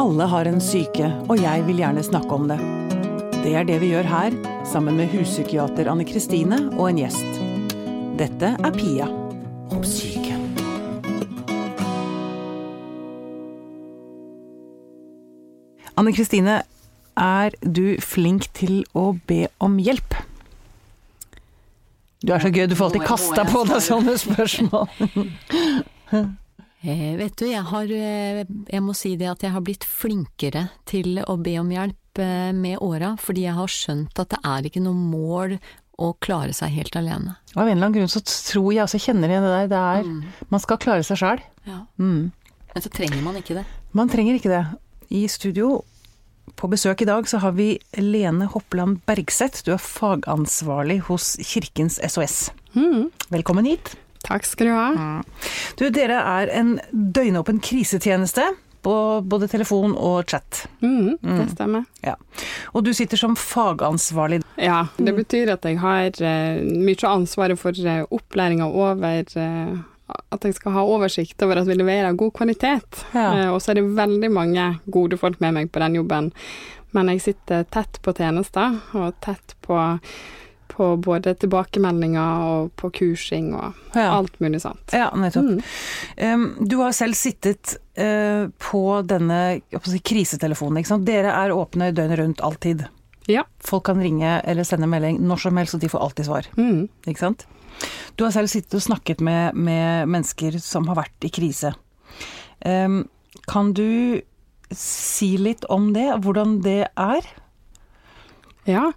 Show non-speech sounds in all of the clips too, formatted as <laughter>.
Alle har en syke, og jeg vil gjerne snakke om det. Det er det vi gjør her, sammen med huspsykiater Anne Kristine og en gjest. Dette er Pia om syke. Anne Kristine, er du flink til å be om hjelp? Du er så gøy, du får alltid kasta på deg sånne spørsmål. <laughs> Eh, vet du, jeg har eh, Jeg må si det at jeg har blitt flinkere til å be om hjelp eh, med åra, fordi jeg har skjønt at det er ikke noe mål å klare seg helt alene. Av en eller annen grunn så tror jeg også kjenner igjen det der. Det er, Man skal klare seg sjæl. Ja. Mm. Men så trenger man ikke det. Man trenger ikke det. I studio på besøk i dag så har vi Lene Hoppeland Bergseth. Du er fagansvarlig hos Kirkens SOS. Mm, Velkommen hit. Takk skal du ha. Du, dere er en døgnåpen krisetjeneste på både telefon og chat. Mm, det stemmer. Ja. Og du sitter som fagansvarlig. Ja, det betyr at jeg har uh, mye av ansvaret for uh, opplæringa over uh, At jeg skal ha oversikt over at vi leverer god kvalitet. Ja. Eh, og så er det veldig mange gode folk med meg på den jobben. Men jeg sitter tett på tjenester, og tett på, på både tilbakemeldinger og på kursing og Ja, alt mulig sånt. ja nettopp. Mm. Um, du har selv sittet uh, på denne si, krisetelefonen. Ikke sant? Dere er åpne døgnet rundt alltid. Ja. Folk kan ringe eller sende melding når som helst, og de får alltid svar. Mm. Ikke sant? Du har selv sittet og snakket med, med mennesker som har vært i krise. Um, kan du si litt om det, hvordan det er? Ja,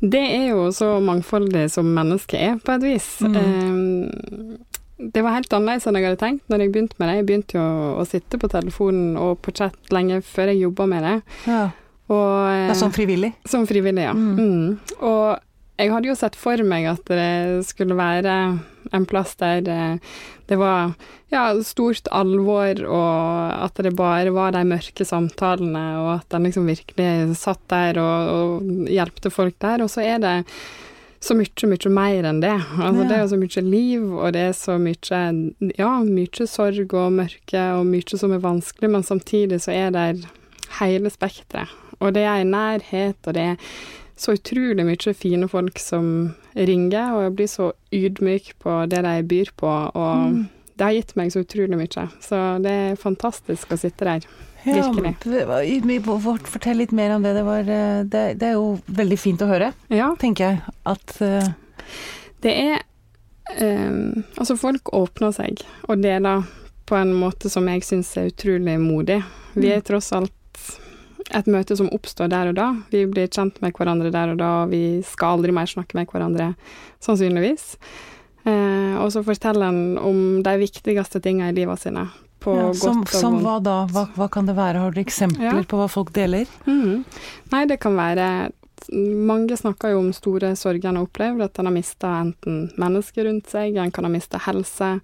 det er jo så mangfoldig som mennesket er, på et vis. Mm. Eh, det var helt annerledes enn jeg hadde tenkt når jeg begynte med det. Jeg begynte jo å sitte på telefonen og på chat lenge før jeg jobba med det. Ja. Og, eh, er sånn frivillig? som frivillig, ja. Mm. Mm. Og jeg hadde jo sett for meg at det skulle være en plass der det, var ja, stort alvor, og at det bare var de mørke samtalene, og at en liksom virkelig satt der og, og hjelpte folk der. Og så er det så mye, mye mer enn det. Altså, Ja. Det er jo så mye liv, og det er så mye Ja, mye sorg og mørke, og mye som er vanskelig, men samtidig så er det hele spekteret. Og det er en nærhet, og det er så utrolig mye fine folk som ringer, og jeg blir så ydmyk på det de byr på, og Mm. det har gitt meg så utrolig mye. Så det er fantastisk å sitte der. Ja, Virkelig. ydmyk. Vårt- Fortell litt mer om det. Det, var, eh, det, det er jo veldig fint å høre, Ja, tenker jeg. At uh... det er um, Altså, folk åpner seg og deler på en måte som jeg syns er utrolig modig. Vi er tross alt et møte som oppstår der og da. Vi blir kjent med hverandre der og da, og vi skal aldri mer snakke med hverandre, sannsynligvis. Eh, og så forteller en om de viktigste tingene i livet sine. På ja, som, som hva da? Hva, hva kan det være? Har du eksempler Ja. på hva folk deler? Mm. Nei, det kan være Mange snakker jo om store sorger en har opplevd, at en har mista enten mennesker rundt seg, en kan ha mista helse,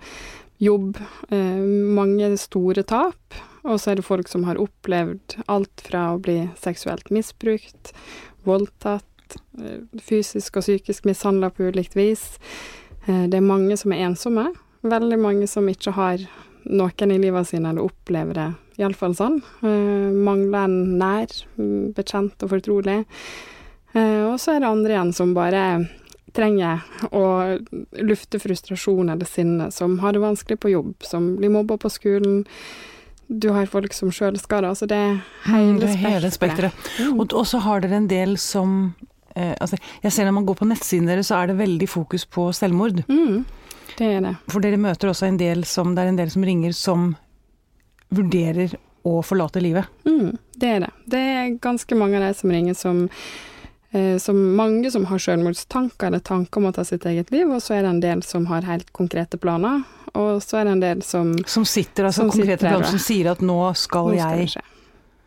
jobb, eh, mange store tap. Og så er det folk som har opplevd alt fra å bli seksuelt misbrukt, voldtatt, eh, fysisk og psykisk mishandla på ulikt vis. Eh, det er mange som er ensomme. Veldig mange som ikke har noen i livet sine, eller opplever det iallfall sånn. Eh, mangler en nær, mm, bekjent og fortrolig. Og så er det andre igjen som bare trenger å lufte frustrasjon eller sinne, som har det vanskelig på jobb, som blir mobba på skolen. Du har folk som sjøl skader, altså det er hele det er hele spekteret. Mm. Og, og så har dere en del som eh, altså, Jeg ser når man går på nettsiden deres, så er det veldig fokus på selvmord. Mm, det er det. For dere møter også en del som Det er en del som ringer som vurderer å forlate livet. Mm, det er det. Det er ganske mange av de som ringer som eh, som mange som har selvmordstanker eller tanker om å ta sitt eget liv, og så er det en del som har helt konkrete planer, og så er det en del som Som sitter, altså Som konkrete sitter planer som sier at nå skal Nå skal det jeg skje.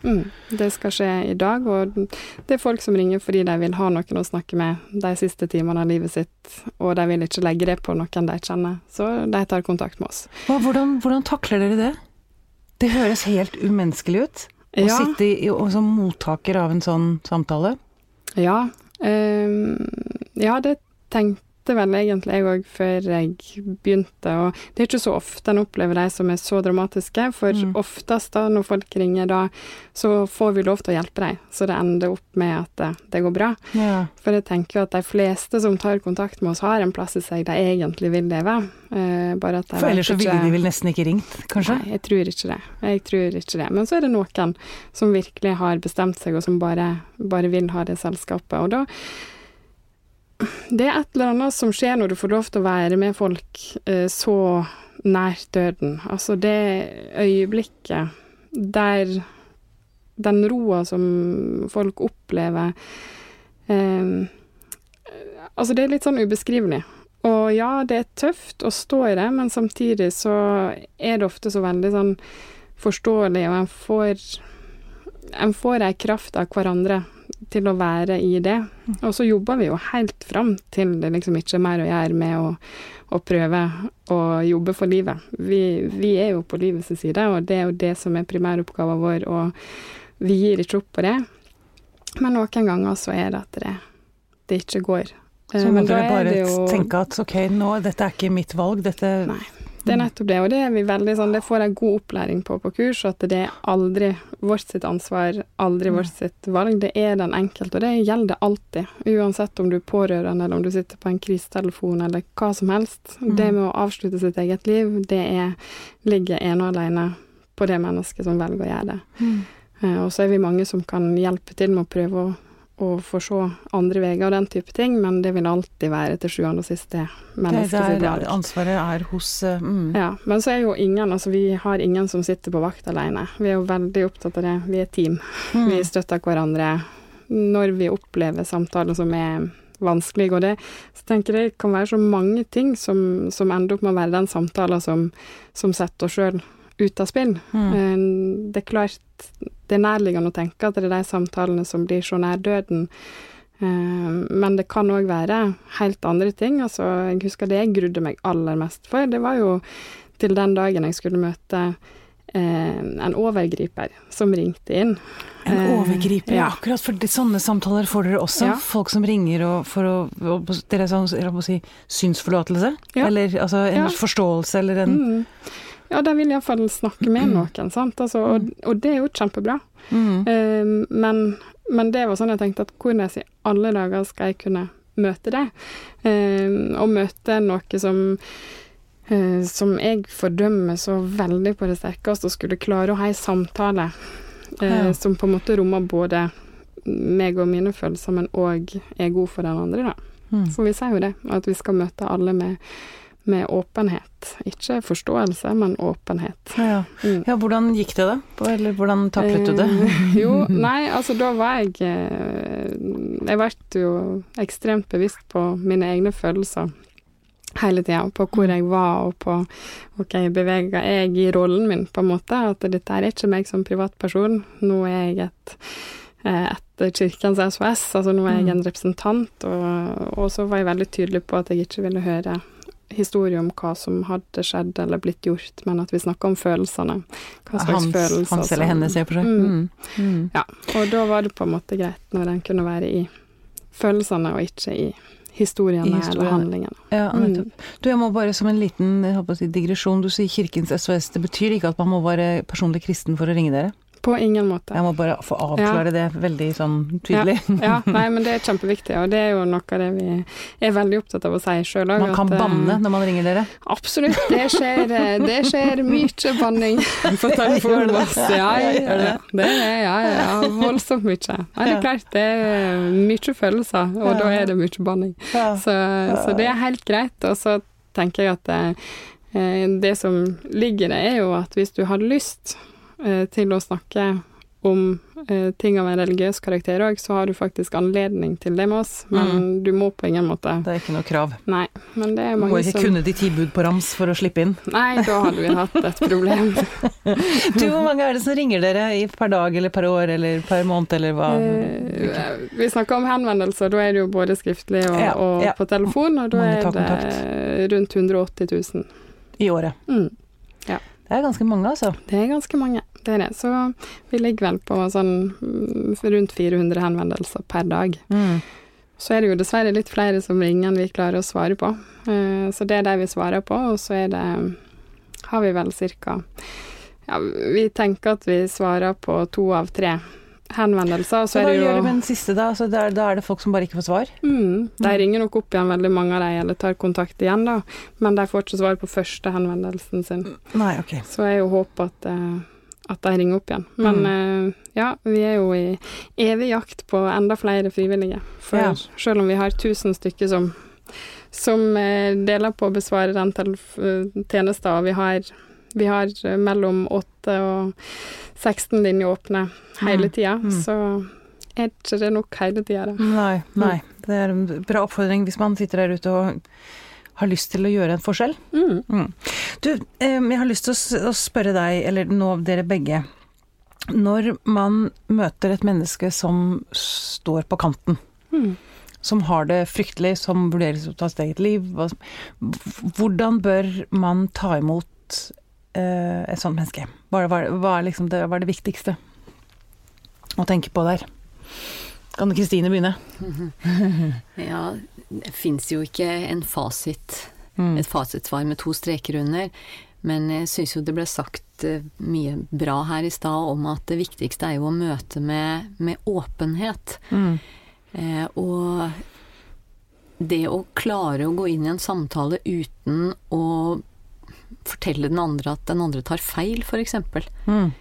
Mm, det skal skje i dag, og det er folk som ringer fordi de vil ha noen å snakke med de siste timene av livet sitt, og de vil ikke legge det på noen de kjenner, så de tar kontakt med oss. Hva, hvordan, hvordan takler dere det? Det høres helt umenneskelig ut. Å Ja, sitte i, som mottaker av en sånn samtale. Ja, Um, ja, det tenkte tenkte vel egentlig jeg òg før jeg begynte, og det er ikke så ofte en opplever de som er så dramatiske, for Mm. oftest da når folk ringer da, så får vi lov til å hjelpe dem, så det ender opp med at det, det går bra. Ja. For jeg tenker jo at de fleste som tar kontakt med oss, har en plass i seg de egentlig vil leve. Uh, bare at de For ellers så ville de vel nesten ikke ringt, kanskje? Nei, jeg tror ikke det. Jeg tror ikke det. Men så er det noen som virkelig har bestemt seg, og som bare, bare vil ha det selskapet. Og da Det er et eller annet som skjer når du får lov til å være med folk eh, så nær døden. Altså det øyeblikket der den roa som folk opplever eh, Altså, det er litt sånn ubeskrivelig. Og ja, det er tøft å stå i det, men samtidig så er det ofte så veldig sånn forståelig, og en får En får ei kraft av hverandre til å være i det. Og så jobber vi jo helt fram til det liksom ikke er mer å gjøre med å, å prøve å jobbe for livet. Vi, vi er jo på livets side, og det er jo det som er primæroppgaven vår, og vi gir ikke opp på det. Men noen ganger så er det at det, det ikke går. Så Eh, må dere er bare jo- tenke at ok, nå, dette er ikke mitt valg, dette Nei. Det er nettopp det, og det er vi veldig sånn, det får jeg god opplæring på på kurs, at det er aldri vårt sitt ansvar, aldri vårt sitt valg. Det er den enkelte, og det gjelder alltid. Uansett om du er pårørende, eller om du sitter på en krisetelefon, eller hva som helst. Det med å avslutte sitt eget liv, det er, ligger ene og alene på det mennesket som velger å gjøre det. Mm. Eh, og så er vi mange som kan hjelpe til med å prøve å, å få se andre veier og den type ting, men det vil alltid være til sjuende og sist det mennesket valg. ansvaret er hos eh, mm. Ja, men så er jo ingen, altså vi har ingen som sitter på vakt alene. Vi er jo veldig opptatt av det. Vi er team. Mm. Vi støtter hverandre når vi opplever samtaler som er vanskelige. Og det så tenker jeg det kan være så mange ting som, som ender opp med å være den samtalen som, som setter oss sjøl ut av spill. Mm. Eh, Det er klart det er nærliggende å tenke at det er de samtalene som blir så nær døden. Eh, Men det kan òg være helt andre ting. Altså, jeg husker det jeg grudde meg aller mest for. Det var jo til den dagen jeg skulle møte eh, en overgriper som ringte inn. En Eh, overgriper, ja. ja. akkurat for det, sånne samtaler får dere også. Ja. Folk som ringer og for å, og, Dere er sånn, jeg si, synsforlatelse? Ja. Eller altså en Ja. forståelse eller en Mm. Ja, de vil iallfall snakke med <clears throat> noen, sant. Altså, og, og det er jo kjempebra. mm. Eh, men, men det var sånn jeg tenkte at hvordan i alle dager skal jeg kunne møte det? Eh, og møte noe som eh, som jeg fordømmer så veldig på det sterkeste, og skulle klare å ha en samtale eh, Ja. som på en måte rommer både meg og mine følelser, men òg er god for den andre, da. Mm. For vi sier jo det, at vi skal møte alle med, med åpenhet. Ikke forståelse, men åpenhet. Ja. Mm. ja, hvordan gikk det da? Eller hvordan taklet du det? Eh, jo, <laughs> nei, altså da var jeg eh, Jeg ble jo ekstremt bevisst på mine egne følelser hele tida, på hvor jeg var og på ok, beveger jeg i rollen min, på en måte. At dette er ikke meg som privatperson. Nå er jeg et eh, etter Kirkens SOS, altså nå er jeg en representant, og, og så var jeg veldig tydelig på at jeg ikke ville høre historie om hva som hadde skjedd eller blitt gjort, men at vi snakka om følelsene. Hva slags Hans, følelser hans eller hennes, og for seg. Mm. Mm. Mm. Ja, og da var det på en måte greit når en kunne være i følelsene og ikke i historiene I historiene. eller handlingene. Ja, Mm. Du, jeg må bare som en liten jeg si, digresjon, du sier Kirkens SOS. Det betyr ikke at man må være personlig kristen for å ringe dere? På ingen måte. Jeg må bare få avklare det veldig sånn tydelig. Ja, <laughs> nei, men det er kjempeviktig, og det er jo noe av det vi er veldig opptatt av å si sjøl òg. Man kan banne når man ringer dere. Absolutt. Det skjer, eh, det skjer mye banning på telefonen vår. Ja, ja, ja. Det er ja, ja, voldsomt mye. Nei, det er klart, det er mye følelser, og da er det mye banning. Så, så det er helt greit. Og så tenker jeg at det, det som ligger der, er jo at hvis du har lyst eh, til å snakke om eh, ting av en religiøs karakter òg, så har du faktisk anledning til det med oss, men du må på ingen måte Det er ikke noe krav. Nei, men det er Du må ikke som kunne de ti bud på rams for å slippe inn. Nei, da hadde vi hatt et <laughs> problem. Du, hvor mange er det som ringer dere i per dag eller per år eller per måned eller hva? Eh, vi snakker om henvendelser, da er det jo både skriftlig og, Ja, og ja. på telefon, og da er det rundt 180 000. I året. Mm. Det er ganske mange, altså. Det er ganske mange, det er det. Så vi ligger vel på sånn mm, rundt 400 henvendelser per dag. Mm. Så er det jo dessverre litt flere som ringer enn vi klarer å svare på. Eh, så det er de vi svarer på, og så er det har vi vel cirka Ja, vi tenker at vi svarer på to av tre henvendelser. Så Så det jo gjør du med den siste, da? Altså, da, er- da er det folk som bare ikke får svar? Mm, de ringer nok opp igjen, veldig mange av de, eller tar kontakt igjen, da. Men de får ikke svar på første henvendelsen sin. Nei, ok. Så jeg håper at, eh, at de ringer opp igjen. Men eh, ja, vi er jo i evig jakt på enda flere frivillige. For Ja. selv om vi har 1000 stykker som, som eh, deler på å besvare den eh, tjenesten, og vi har, vi har mellom 8 og 16 linjer åpne hele Mm. tida, Mm. så er ikke det nok hele tida, da. Nei, nei. Det er en bra oppfordring hvis man sitter der ute og har lyst til å gjøre en forskjell. Mm. Mm. Du, eh, jeg har lyst til å spørre deg, eller nå dere begge. Når man møter et menneske som står på kanten, Mm. som har det fryktelig, som vurderes å ta sitt eget liv, hvordan bør man ta imot eh, et sånt menneske? Hva, er liksom det, hva er det viktigste å tenke på der? Kan Kristine begynne? <laughs> Ja, det fins jo ikke en fasit, Mm. et fasitsvar med to streker under. Men jeg syns jo det ble sagt eh, mye bra her i stad om at det viktigste er jo å møte med, med åpenhet. Mm. Eh, og det å klare å gå inn i en samtale uten å fortelle den andre at den andre tar feil, f.eks. Mm.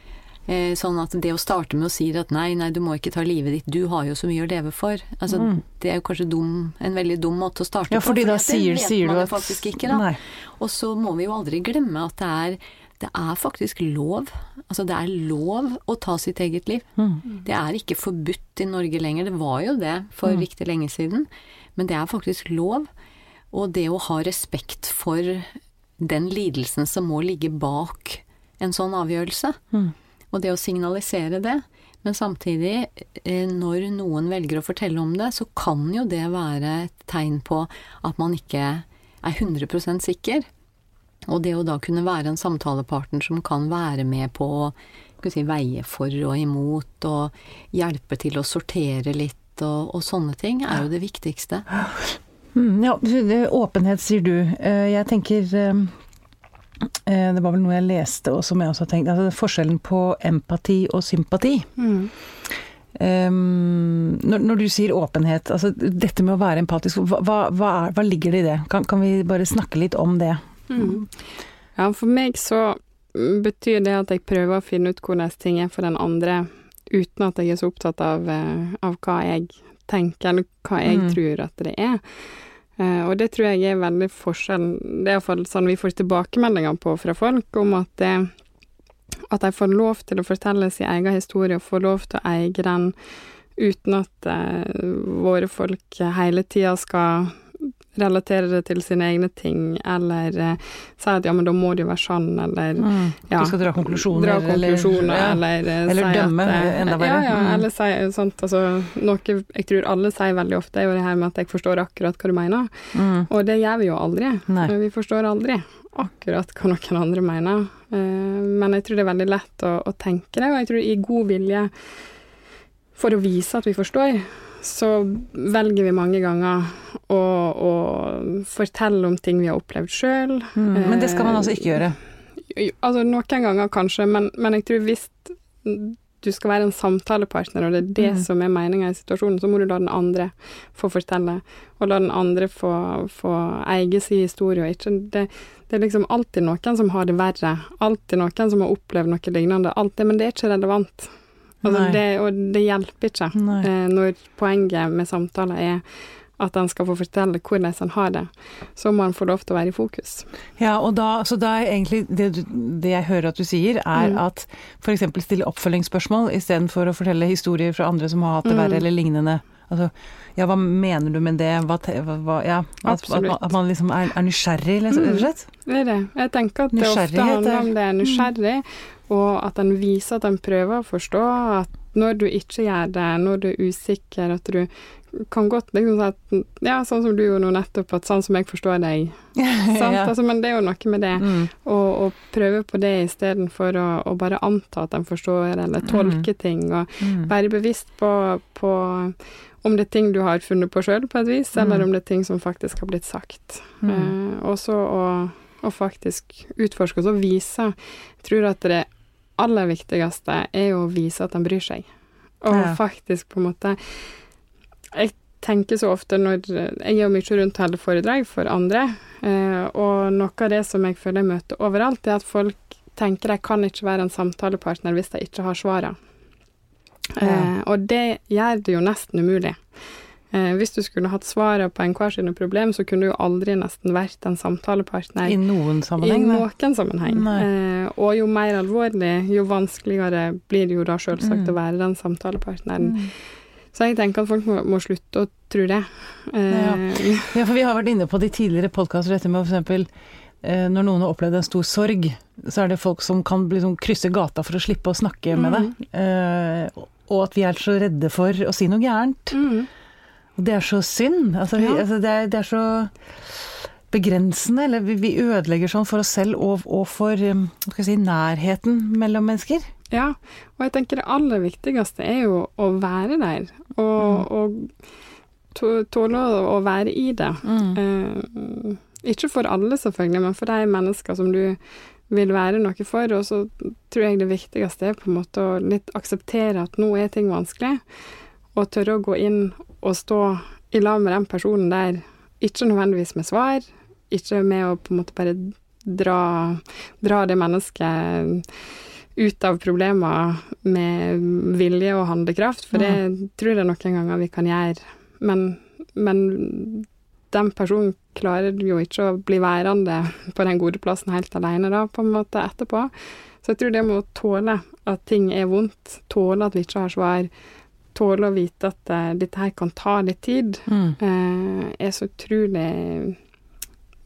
Eh, sånn at det å starte med å si at nei, nei, du må ikke ta livet ditt, du har jo så mye å leve for. Altså, Mm. Det er jo kanskje dum, en veldig dum måte å starte Ja, på. fordi da sier, sier man du at faktisk ikke. Nei. Og så må vi jo aldri glemme at det er, det er faktisk lov. Altså det er lov å ta sitt eget liv. Mm. Det er ikke forbudt i Norge lenger. Det var jo det for Mm. riktig lenge siden. Men det er faktisk lov. Og det å ha respekt for den lidelsen som må ligge bak en sånn avgjørelse. Mm. Og det å signalisere det. Men samtidig, eh, når noen velger å fortelle om det, så kan jo det være et tegn på at man ikke er 100% sikker. Og det å da kunne være en samtalepartner som kan være med på å si, veie for og imot, og hjelpe til å sortere litt og, og sånne ting, er jo det viktigste. Mm, ja, åpenhet sier du. Eh, Jeg tenker eh, Det var vel noe jeg leste og som jeg også har tenkt altså Forskjellen på empati og sympati. Mm. Um, når, når du sier åpenhet, altså dette med å være empatisk, hva, hva, er, hva ligger det i det? Kan, kan vi bare snakke litt om det? Mm. Ja, for meg så betyr det at jeg prøver å finne ut hvordan ting er for den andre, uten at jeg er så opptatt av, eh, av hva jeg tenker, eller hva jeg Mm. tror at det er. Eh, og det tror jeg er veldig forskjell. Det er iallfall sånn vi får tilbakemeldinger på fra folk, om at det at de får lov til å fortelle sin egen historie, og får lov til å eie den uten at eh, våre folk hele tida skal relatere det til sine egne ting, eller eh, si at ja, men da må det jo være sånn, eller Mm. ja, Du skal dra konklusjoner, dra konklusjoner, eller, ja. eller, eh, Eller si dømme, at, eh, enda verre. Ja, ja, Mm. eller si sånt, altså noe jeg tror alle sier veldig ofte, er jo det her med at jeg forstår akkurat hva du mener, Mm. og det gjør vi jo aldri. Nei. Vi forstår aldri akkurat hva noen andre mener, Eh, men jeg tror det er veldig lett å, å tenke det, og jeg tror i god vilje for å vise at vi forstår, så velger vi mange ganger å, å fortelle om ting vi har opplevd sjøl. Mm. Men det skal man altså ikke gjøre. Altså noen ganger kanskje, men, men jeg tror hvis du skal være en samtalepartner, og det er det Mm. som er meninga i situasjonen, så må du la den andre få fortelle, og la den andre få, få eie sin historie, det, det er liksom alltid noen som har det verre, alltid noen som har opplevd noe lignende, alltid, men det er ikke relevant. Altså det, og det hjelper ikke eh, når poenget med samtaler er at en skal få fortelle hvordan en har det. Så må en få lov til å være i fokus. Ja, og da, så da er egentlig det, det jeg hører at du sier, er Mm. at f.eks. stille oppfølgingsspørsmål istedenfor å fortelle historier fra andre som har hatt det Mm. verre eller lignende. Altså, ja, hva mener du med det? Hva, hva, ja, at, at, man, at man liksom er, er nysgjerrig, liksom, Mm. rett og slett? Det er det. Jeg tenker at det ofte handler er- om det er nysgjerrig, og at en viser at en prøver å forstå at når du ikke gjør det, når du er usikker, at du kan godt liksom si at Ja, sånn som du gjorde nå nettopp, at sånn som jeg forstår deg. <laughs> Sant? Ja. Altså, men det er jo noe med det. Mm. Å å prøve på det istedenfor å, å bare anta at en forstår, eller tolke ting. Og Mm. være bevisst på, på om det er ting du har funnet på sjøl, på et vis, eller Mm. om det er ting som faktisk har blitt sagt. Mm. Eh, og så å, og faktisk utforske og så vise. Jeg tror at det aller viktigste er jo å vise at han bryr seg. Og Ja. faktisk på en måte Jeg tenker så ofte når Jeg gjør mye rundt og holder foredrag for andre, eh, og noe av det som jeg føler jeg møter overalt, er at folk tenker de kan ikke være en samtalepartner hvis de ikke har svarene. Eh, og det gjør det jo nesten umulig. Eh, hvis du skulle hatt svaret på enhver sine problem, så kunne du jo aldri nesten vært en samtalepartner I noen sammenheng. I noen sammenheng. Eh, og jo mer alvorlig, jo vanskeligere blir det jo da selvsagt Mm. å være den samtalepartneren. Mm. Så jeg tenker at folk må, må slutte å tro det. Eh, <laughs> Ja, for vi har vært inne på de tidligere podkaster dette med f.eks. Eh, når noen har opplevd en stor sorg, så er det folk som kan liksom krysse gata for å slippe å snakke med deg. Eh, og at vi er så redde for å si noe gærent. mm, det er så synd. Altså, Ja. altså, det, er, det er så begrensende, eller vi, vi ødelegger sånn for oss selv og, og for um, skal si, nærheten mellom mennesker. ja, og jeg tenker det aller viktigste er jo å være der, og, og tåle å, være i det. Eh, ikke for alle, selvfølgelig, men for de mennesker som du vil være noe for. Og så tror jeg det viktigste er på en måte å litt akseptere at nå er ting vanskelig, og tørre å gå inn og stå i lag med den personen der, ikke nødvendigvis med svar, ikke med å på en måte bare dra, dra det mennesket ut av problemer med vilje og handlekraft, for det tror jeg noen ganger vi kan gjøre. Men, men den personen klarer jo ikke å bli værende på den gode plassen helt alene da, på en måte etterpå. Så jeg tror det med å tåle at ting er vondt, tåle at vi ikke har svar, tåle å vite at uh, dette her kan ta litt tid, Mm. uh, er så utrolig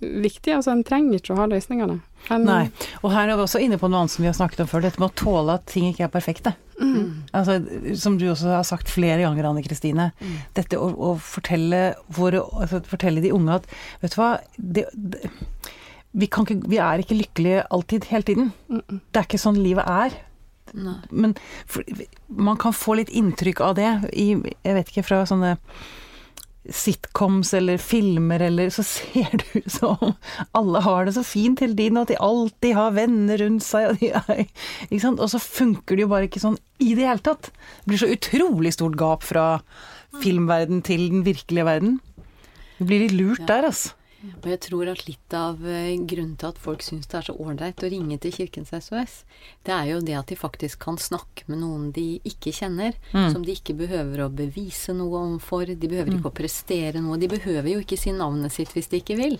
viktig. Altså, en trenger ikke å ha løsningene. En, Nei. Og her er vi også inne på noe annet som vi har snakket om før, dette med å tåle at ting ikke er perfekte. Mm. Altså, som du også har sagt flere ganger, Anne Kristine. Mm. Dette å, å fortelle, våre, altså, fortelle de unge at Vet du hva, det, det, vi, kan ikke, vi er ikke lykkelige alltid, hele tiden. Mm. Det er ikke sånn livet er. Nei. Men for, man kan få litt inntrykk av det i Jeg vet ikke, fra sånne sitcoms eller filmer eller Så ser det ut som alle har det så fint hele tiden, og at de alltid har venner rundt seg, og de er? Og så funker det jo bare ikke sånn i det hele tatt. Det blir så utrolig stort gap fra filmverden til den virkelige verden. Du blir litt lurt Ja. der, altså. Og jeg tror at litt av eh, grunnen til at folk syns det er så ålreit å ringe til Kirkens SOS, det er jo det at de faktisk kan snakke med noen de ikke kjenner, Mm. som de ikke behøver å bevise noe overfor. De behøver ikke å prestere noe. De behøver jo ikke si navnet sitt hvis de ikke vil.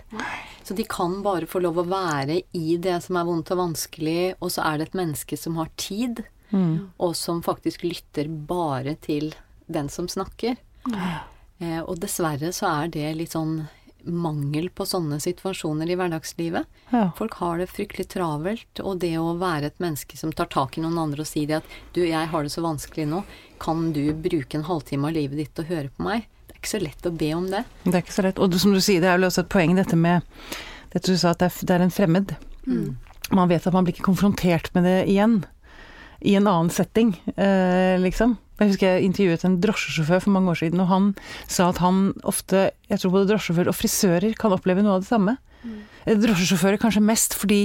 Så de kan bare få lov å være i det som er vondt og vanskelig, og så er det et menneske som har tid, Mm. og som faktisk lytter bare til den som snakker. Eh, og dessverre så er det litt sånn mangel på sånne situasjoner i hverdagslivet. Ja. Folk har det fryktelig travelt, og det å være et menneske som tar tak i noen andre og sier at du, jeg har det så vanskelig nå, kan du bruke en halvtime av livet ditt og høre på meg? Det er ikke så lett å be om det. Det er ikke så lett. Og som du sier, det er vel også et poeng dette med Dette du sa at det er, det er en fremmed. Man vet at man blir ikke konfrontert med det igjen. I en annen setting, eh, liksom. Jeg husker jeg intervjuet en drosjesjåfør for mange år siden, og han sa at han ofte, jeg tror både drosjesjåfører og frisører kan oppleve noe av det samme. Mm. Drosjesjåfører kanskje mest fordi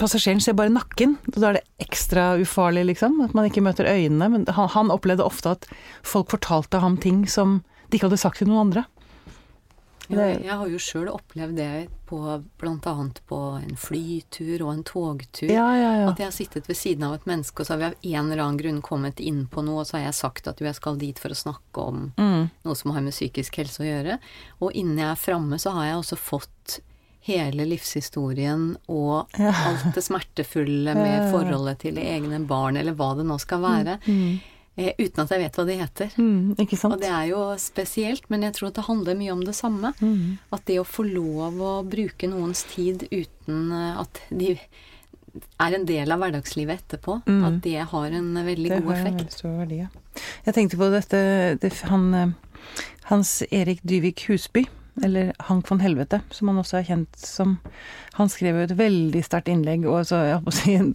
passasjeren ser bare nakken, og da er det ekstra ufarlig, liksom. At man ikke møter øynene. Men han, han opplevde ofte at folk fortalte ham ting som de ikke hadde sagt til noen andre. Jeg, jeg har jo sjøl opplevd det på bl.a. på en flytur og en togtur. Ja, ja, ja. At jeg har sittet ved siden av et menneske, og så har vi av en eller annen grunn kommet inn på noe, og så har jeg sagt at jo, jeg skal dit for å snakke om Mm. noe som har med psykisk helse å gjøre. Og innen jeg er framme, så har jeg også fått hele livshistorien og <laughs> alt det smertefulle med forholdet til egne barn, eller hva det nå skal være, Mm. Eh, uten at jeg vet hva de heter. Mm? Og det er jo spesielt, men jeg tror at det handler mye om det samme. Mm. At det å få lov å bruke noens tid uten eh, at de er en del av hverdagslivet etterpå, Mm. at det har en veldig Det god har en effekt. veldig stor verdi, ja. Jeg tenkte på dette det, Han eh, Hans Erik Dyvik Husby, eller Hank von Helvete, som han også er kjent som. Han skrev jo et veldig sterkt innlegg, og så, jeg håper å si, en,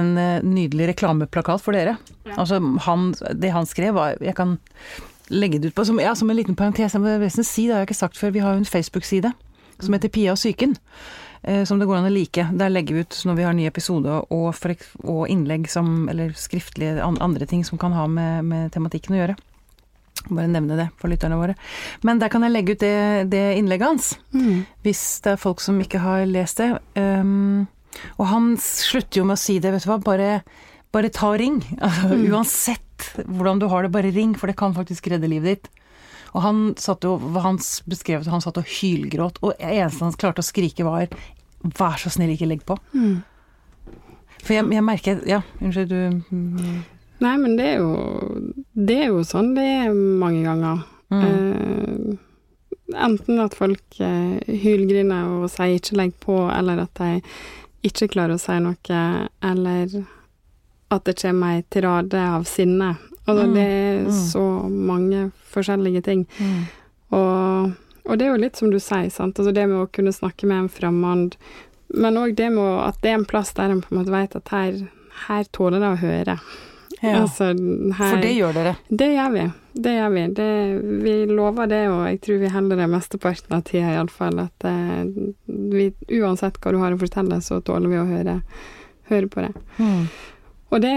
en eh, nydelig reklameplakat for dere. Altså, han, det han skrev var Jeg kan legge det ut på som, ja, som en liten parentes. Jeg må nesten si, det har jeg ikke sagt før, vi har jo en Facebook-side som heter Pia og psyken. eh, Som det går an å like. Der legger vi ut når vi har ny episode og, for, og innlegg som, eller skriftlige andre ting som kan ha med, med tematikken å gjøre. Bare nevne det for lytterne våre. Men der kan jeg legge ut det, det innlegget hans, Mm. hvis det er folk som ikke har lest det. Um, og han slutter jo med å si det, vet du hva, bare, bare ta og ring. <laughs> Altså, Uansett hvordan du har det, bare ring, for det kan faktisk redde livet ditt. Og han satt jo, han beskrev han satt og hylgråt, og eneste han klarte å skrike var Vær så snill, ikke legg på. Mm. For jeg, jeg merker Ja, unnskyld, du mm, Nei, men det er jo Det er jo sånn det er mange ganger. mm, Eh, enten at folk eh, hylgriner og sier 'ikke legg på', eller at de ikke klarer å si noe, eller at det kommer ei tirade av sinne. Altså, Mm, det er mm. så mange forskjellige ting. mm, Og, og det er jo litt som du sier, sant. Altså det med å kunne snakke med en fremmed, men òg det med at det er en plass der en på en måte vet at her, her tåler det å høre. Ja. Altså, her, For det gjør dere. det gjør vi. Det gjør vi. Det, vi lover det, og jeg tror vi holder det mesteparten av tida iallfall. At eh, vi, uansett hva du har å fortelle, så tåler vi å høre, høre på det. Mm. Og det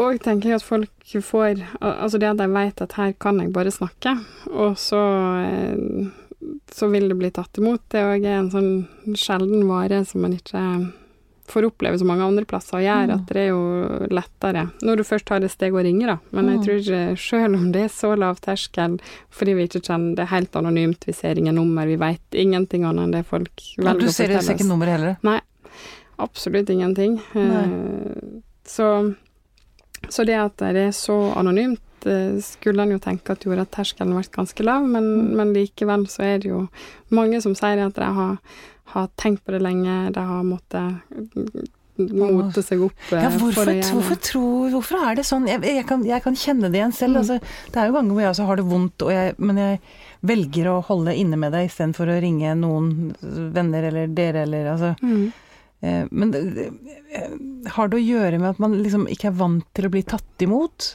òg tenker jeg at folk får Altså det at de vet at her kan jeg bare snakke, og så eh, så vil det bli tatt imot. Det òg er en sånn sjelden vare som man ikke får oppleve så mange andre plasser, og gjør Mm. at det er jo lettere. Når du først tar det steg og ringer, da. Men jeg Mm. tror ikke, selv om det er så lav terskel, fordi vi ikke kjenner det helt anonymt, vi ser ingen nummer, vi vet ingenting annet enn det folk velger å fortelle oss. Du ser ikke nummeret heller? Absolutt ingenting. Nei. Eh, Så, så det at det er så anonymt, eh, skulle en jo tenke at gjorde at terskelen ble ganske lav, men, Mm. men likevel så er det jo mange som sier at de har, har tenkt på det lenge, de har måttet mote seg opp eh, Ja, for hvorfor, gjøre hvorfor, tror, hvorfor er det sånn? Jeg, jeg, kan, jeg kan kjenne det igjen selv. Mm. Altså, det er jo ganger hvor jeg også har det vondt, og jeg, men jeg velger å holde inne med det istedenfor å ringe noen venner eller dere eller altså Mm. eh, Men det, det, eh, har det å gjøre med at man liksom ikke er vant til å bli tatt imot?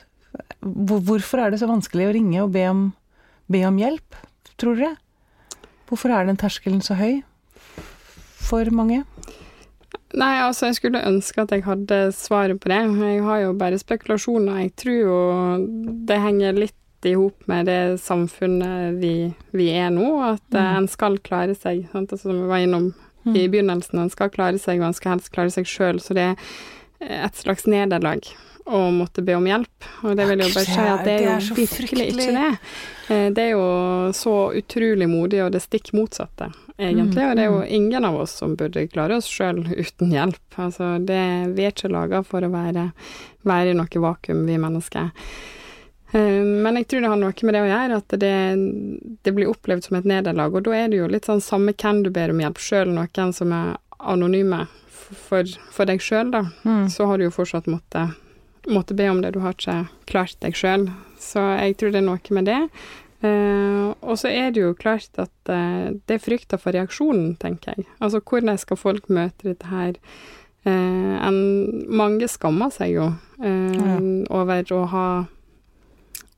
Hvor, hvorfor er det så vanskelig å ringe og be om, be om hjelp, tror dere? Hvorfor er den terskelen så høy for mange? Nei, altså, jeg skulle ønske at jeg hadde svaret på det. Jeg har jo bare spekulasjoner. Jeg tror jo det henger litt i hop med det samfunnet vi, vi er nå, at eh, Mm. en skal klare seg. Sant? Altså, som vi var innom Mm. i begynnelsen, en skal klare seg, og en skal helst klare seg sjøl. Så det er et slags nederlag å måtte be om hjelp. Og det vil jeg jo bare si er- at det er det jo er så virkelig ikke det. Eh, Det er jo så utrolig modig, og det stikk motsatte, egentlig. Mm, Og det er jo mm. ingen av oss som burde klare oss sjøl <laughs> uten hjelp. Altså, det, vi er ikke laga for å være, være i noe vakuum, vi mennesker. Eh, Men jeg tror det har noe med det å gjøre, at det, det blir opplevd som et nederlag. Og da er det jo litt sånn samme hvem du ber om hjelp sjøl, noen som er anonyme for, for deg sjøl, da Mm. så har du jo fortsatt måttet måtte be om det. Du har ikke klart deg sjøl. Så jeg tror det er noe med det. Eh, og så er det jo klart at uh, det er frykta for reaksjonen, tenker jeg. Altså hvordan skal folk møte dette her? Uh, en, mange skammer seg jo Ja. over å ha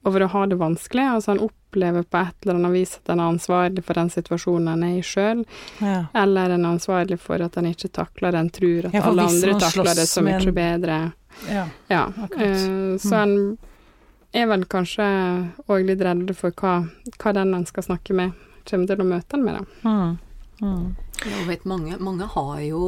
over å ha det vanskelig. Altså en opplever på et eller annet vis at en er ansvarlig for den situasjonen en er i sjøl, Ja. eller en er ansvarlig for at en ikke takler det en tror at Ja, alle andre takler det så mye en- bedre. ja. Ja. Akkurat. Eh, så en er vel kanskje òg litt redd for hva, hva den en skal snakke med, kommer til å møte en med, da. Mm. Mm. Jeg vet mange, mange har jo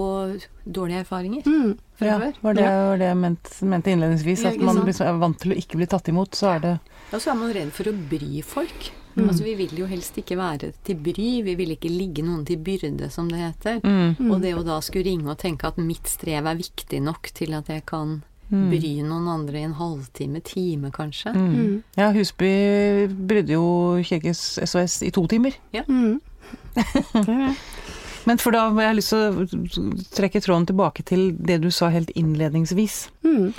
dårlige erfaringer Mm. fra Ja, var det, var det jeg mente, mente innledningsvis. At man liksom er vant til å ikke bli tatt imot, så er det Ja, så er man redd for å bry folk. Mm. Altså, vi vil jo helst ikke være til bry, vi vil ikke ligge noen til byrde, som det heter. mm. Mm. Og det å da skulle ringe og tenke at mitt strev er viktig nok til at jeg kan Mm. bry noen andre i en halvtime, time kanskje. Mm. Mm. Ja, Husby brydde jo Kirkens SOS i to timer. Mm. <laughs> Er det. Men for da har jeg lyst til å trekke tråden tilbake til det du sa helt innledningsvis. Mm.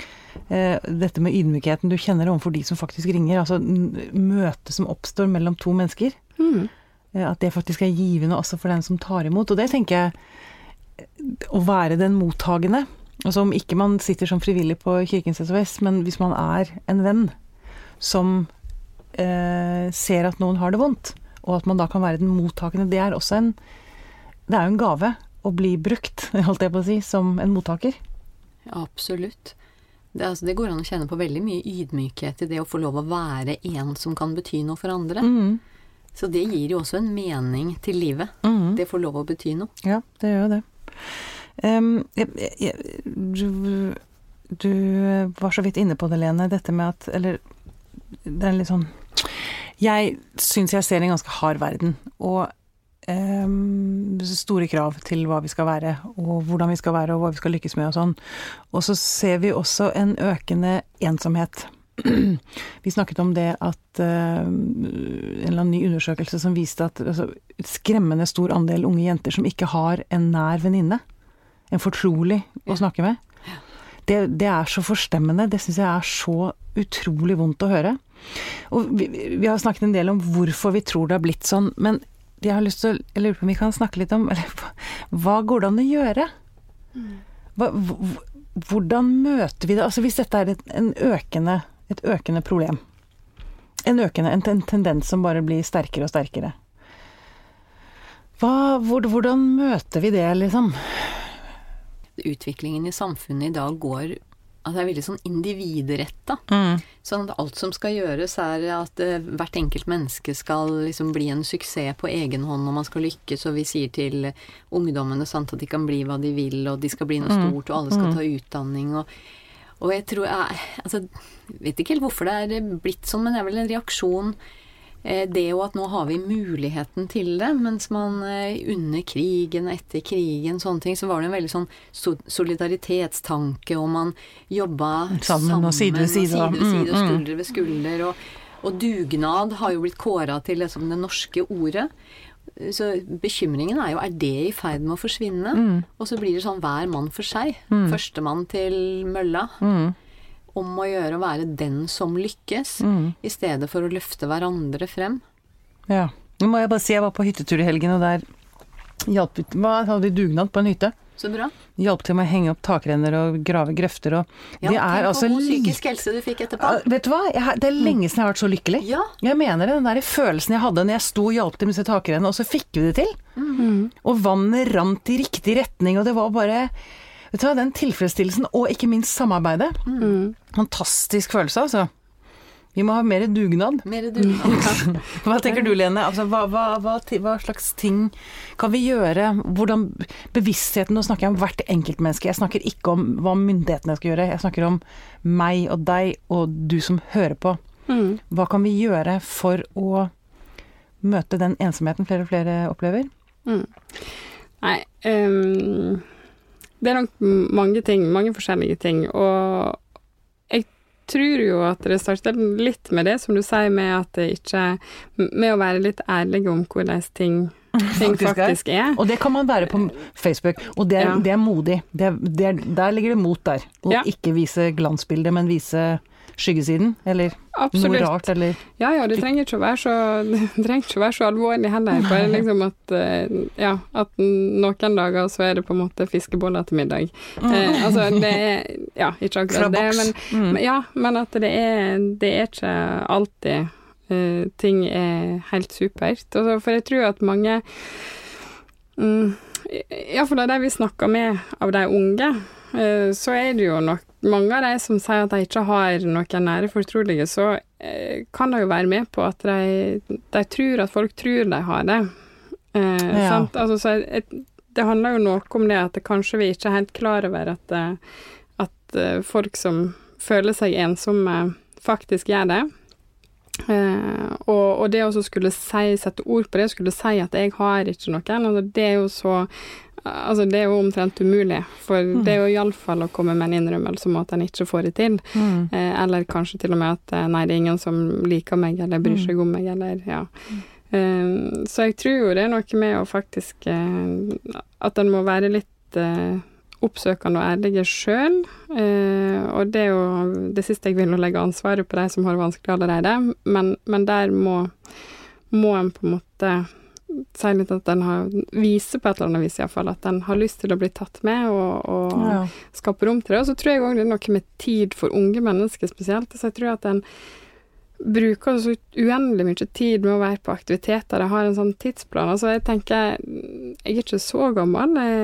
Eh, dette med ydmykheten du kjenner overfor de som faktisk ringer. Altså møtet som oppstår mellom to mennesker. Mm. Eh, At det faktisk er givende også for den som tar imot. Og det tenker jeg Å være den mottagende. Altså om ikke man sitter som frivillig på Kirkens SOS, men hvis man er en venn som eh, ser at noen har det vondt, og at man da kan være den mottakende, det er også en Det er jo en gave å bli brukt, <laughs> holdt jeg på å si, som en mottaker. Absolutt. Det, altså, det går an å kjenne på veldig mye ydmykhet i det å få lov å være en som kan bety noe for andre. Mm. Så det gir jo også en mening til livet. Mm. Det får lov å bety noe. Ja, det gjør jo det. Jeg, jeg, jeg, du, du var så vidt inne på det, Lene, dette med at Eller det er litt sånn Jeg syns jeg ser en ganske hard verden, og um, store krav til hva vi skal være, og hvordan vi skal være, og hva vi skal lykkes med og sånn. Og så ser vi også en økende ensomhet. <clears throat> Vi snakket om det at uh, en eller annen ny undersøkelse som viste at altså, skremmende stor andel unge jenter som ikke har en nær venninne, en fortrolig å snakke med. Det, det er så forstemmende. Det syns jeg er så utrolig vondt å høre. Og vi, vi har snakket en del om hvorfor vi tror det har blitt sånn, men jeg har lyst til Jeg lurer på om vi kan snakke litt om eller, <laughs> hva- går det an å gjøre? Hva, hvordan møter vi det? Altså Hvis dette er et, en økende, et økende problem, en økende, en, tendens som bare blir sterkere og sterkere hva, hvor, Hvordan møter vi det, liksom? Utviklingen i samfunnet i dag går at det er veldig sånn individretta. Sånn at alt som skal gjøres, er at eh, hvert enkelt menneske skal liksom bli en suksess på egen hånd, og man skal lykkes, og vi sier til ungdommene sant, at de kan bli hva de vil, og de skal bli noe stort, og alle skal ta utdanning, og, og jeg tror jeg altså, vet ikke helt hvorfor det er blitt sånn, men det er vel en reaksjon eh, det jo at nå har vi muligheten til det, mens man eh, under krigen etter krigen, sånne ting, så var det en veldig sånn solidaritetstanke, og man jobba Sammen og side ved side, side, og- ved side, og mm, mm. skulder ved skulder. Og, og dugnad har jo blitt kåra til liksom det norske ordet. Så bekymringen er jo er det i ferd med å forsvinne? Mm. Og så blir det sånn hver mann for seg. Førstemann til mølla. Mm. Om å gjøre å være den som lykkes, Mm. i stedet for å løfte hverandre frem. Ja. Nå må jeg bare si jeg var på hyttetur i helgen, og der hjalp Hva hadde vi dugnad på en hytte? Så bra. Hjalp til med å henge opp takrenner og grave grøfter og Ja, Det er altså god psykisk helse du fikk etterpå. Vet du hva? Jeg, det er lenge siden jeg har vært så lykkelig. Ja. Jeg mener det, den der følelsen jeg hadde når jeg sto og hjalp til med disse takrennene, og så fikk vi det til. Mm. Og vannet rant i riktig retning, og det var bare Vet du hva, den tilfredsstillelsen, og ikke minst samarbeidet. Mm. Fantastisk følelse, altså. Vi må ha mer dugnad. Mer dugnad. <laughs> Hva tenker du, Lene? Altså, hva, hva, hva, hva slags ting kan vi gjøre? Hvordan Bevisstheten Nå snakker jeg om hvert enkeltmenneske. Jeg snakker ikke om hva myndighetene skal gjøre. Jeg snakker om meg og deg og du som hører på. Mm. Hva kan vi gjøre for å møte den ensomheten flere og flere opplever? Mm. Nei ehm, Det er nok mange ting, mange forskjellige ting. Og jeg tror jo at det starter litt med det som du sier, med at det ikke Med å være litt ærlige om hvordan ting, <laughs> ting Faktisk er. faktisk er. Og det kan man være på Facebook, og det er, Ja. det er modig. Det, er- det er, der ligger det mot der. Å Ja. ikke vise glansbildet, men vise skyggesiden, eller Absolutt. noe rart, eller Ja ja, det trenger ikke å være så, <laughs> å være så alvorlig heller. <laughs> Bare liksom at eh, ja, at noen dager så er det på en måte fiskeboller til middag. Eh, altså det er Ja, ikke akkurat det, men, Mm. men ja, men at det er, det er ikke alltid uh, ting er helt supert. Altså, for jeg tror at mange um, Iallfall av de vi snakker med av de unge, så er det jo nok mange av de som sier at de ikke har noen nære fortrolige, så eh, kan det jo være med på at de, de tror at folk tror de har det. Eh, Ja. Altså, så jeg, det handler jo noe om det at det kanskje vi ikke er helt klar over at, eh, at eh, folk som føler seg ensomme, faktisk gjør det. Eh, og, og det å skulle si, sette ord på det, skulle si at jeg har ikke noen, altså det er jo så Altså, det er jo omtrent umulig, for det er jo iallfall å komme med en innrømmelse om at en ikke får det til. Mm. Eh, eller kanskje til og med at eh, nei, det er ingen som liker meg eller bryr seg om meg, eller ja. Eh, så jeg tror jo det er noe med å faktisk eh, At en må være litt eh, oppsøkende og ærlige sjøl. og det er jo det siste jeg vil, å legge ansvaret på de som har det vanskelig allerede, men, men der må, må en på en måte si litt at den har viser på et eller annet vis iallfall at den har lyst til å bli tatt med og, og ja. skape rom til det. Og så tror jeg òg det er noe med tid for unge mennesker spesielt. Så jeg tror at den bruker så uendelig mye tid med å være på aktiviteter. Jeg har en sånn tidsplan. Altså jeg tenker Jeg er ikke så gammel, jeg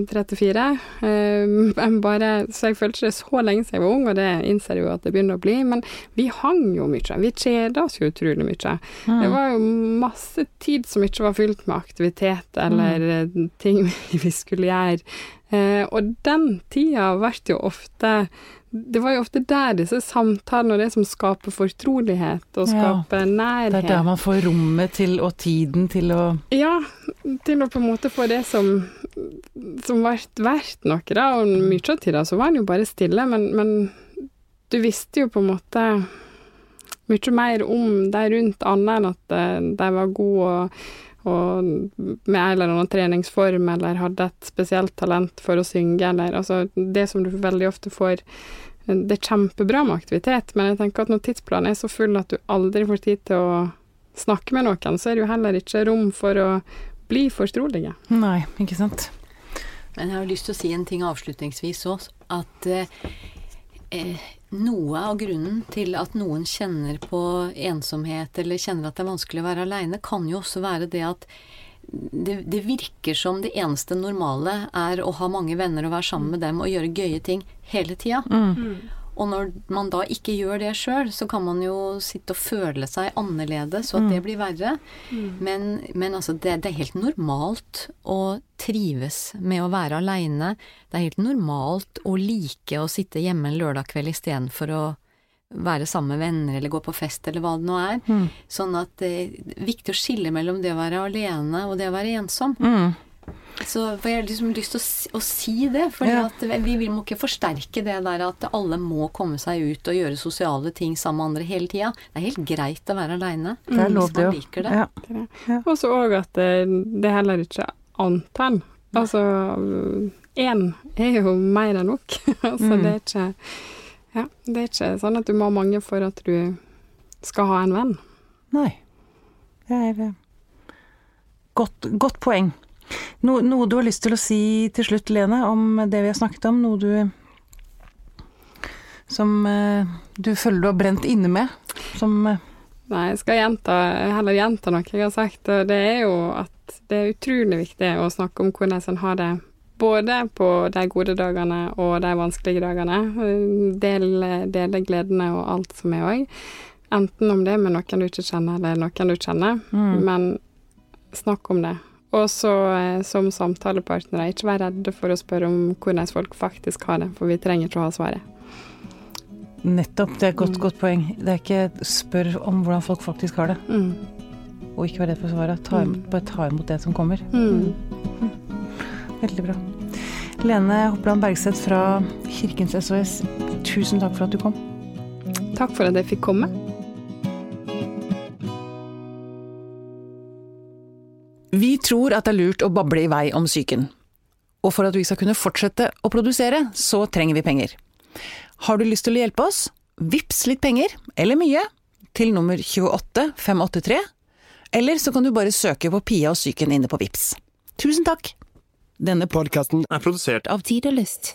er 34. Jeg bare, så jeg følte ikke det så lenge siden jeg var ung, og det innser jeg jo at det begynner å bli. Men vi hang jo mye. Vi kjeda oss jo utrolig mye. Mm. Det var jo masse tid som ikke var fylt med aktivitet eller mm. ting <laughs> vi skulle gjøre. Eh, og den tida ble jo ofte det var jo ofte der disse samtalene og det som skaper fortrolighet og skaper ja, nærhet. Det er der man får rommet til og tiden til å Ja, til å på en måte få det som som ble verdt noe, da. Og mye av tida så var en jo bare stille, men, men du visste jo på en måte mye mer om de rundt, annet enn at eh, de var gode og, og med en eller annen treningsform, eller hadde et spesielt talent for å synge, eller altså det som du veldig ofte får det er kjempebra med aktivitet, men jeg tenker at når tidsplanen er så full at du aldri får tid til å snakke med noen, så er det jo heller ikke rom for å bli fortrolige. Nei, ikke sant. Men jeg har lyst til å si en ting avslutningsvis òg. At eh, eh, noe av grunnen til at noen kjenner på ensomhet eller kjenner at det er vanskelig å være aleine, kan jo også være det at det, det, virker som det eneste normale er å ha mange venner og være sammen med dem og gjøre gøye ting hele tida. Mm. Og når man da ikke gjør det sjøl, så kan man jo sitte og føle seg annerledes, og at det mm. blir verre. Mm. Men, men, altså, det, det, er helt normalt å trives med å være aleine. Det er helt normalt å like å sitte hjemme en lørdag kveld istedenfor å være sammen med venner eller gå på fest eller hva det nå er. Mm. Sånn at det er viktig å skille mellom det å være alene og det å være ensom. Mm. Så for jeg har liksom lyst til å, å si det, for ja. vi, vi må ikke forsterke det der at alle må komme seg ut og gjøre sosiale ting sammen med andre hele tida. Det er helt greit å være aleine hvis man liker det. Ja. Ja. Og så òg at det, det er heller ikke antall. Altså én er jo mer enn nok. <laughs> altså mm. det er ikke ja, det er ikke sånn at du må ha mange for at du skal ha en venn. Nei. Det er eh, godt, godt poeng. No, noe du har lyst til å si til slutt, Lene, om det vi har snakket om? Noe du som eh, du føler du har brent inne med? Som eh, Nei, jeg skal gjenta, heller gjenta noe jeg har sagt. og Det er jo at det er utrolig viktig å snakke om hvordan en har det både på de gode dagene og de vanskelige dagene. Dele, dele gledene og alt som er òg. Enten om det med noen du ikke kjenner, eller noen du kjenner. Mm. Men snakk om det. Og så eh, som samtalepartnere, ikke vær redde for å spørre om hvordan folk faktisk har det, for vi trenger ikke å ha svaret. Nettopp, det er et godt, mm. godt poeng. Det er ikke spør om hvordan folk faktisk har det. Mm. Og ikke vær redd for svaret. Ta, imot, Bare ta imot det som kommer. Mm. mm. Veldig bra. Lene Hopland Bergseth fra Kirkens SOS, tusen takk for at du kom. Takk for at jeg fikk komme. Vi tror at det er lurt å bable i vei om psyken. Og for at vi skal kunne fortsette å produsere, så trenger vi penger. Har du lyst til å hjelpe oss? Vips litt penger, eller mye, til nummer 28583. Eller så kan du bare søke på Pia og psyken inne på Vips. Tusen takk! Denne podkasten er produsert av Tid og Lyst.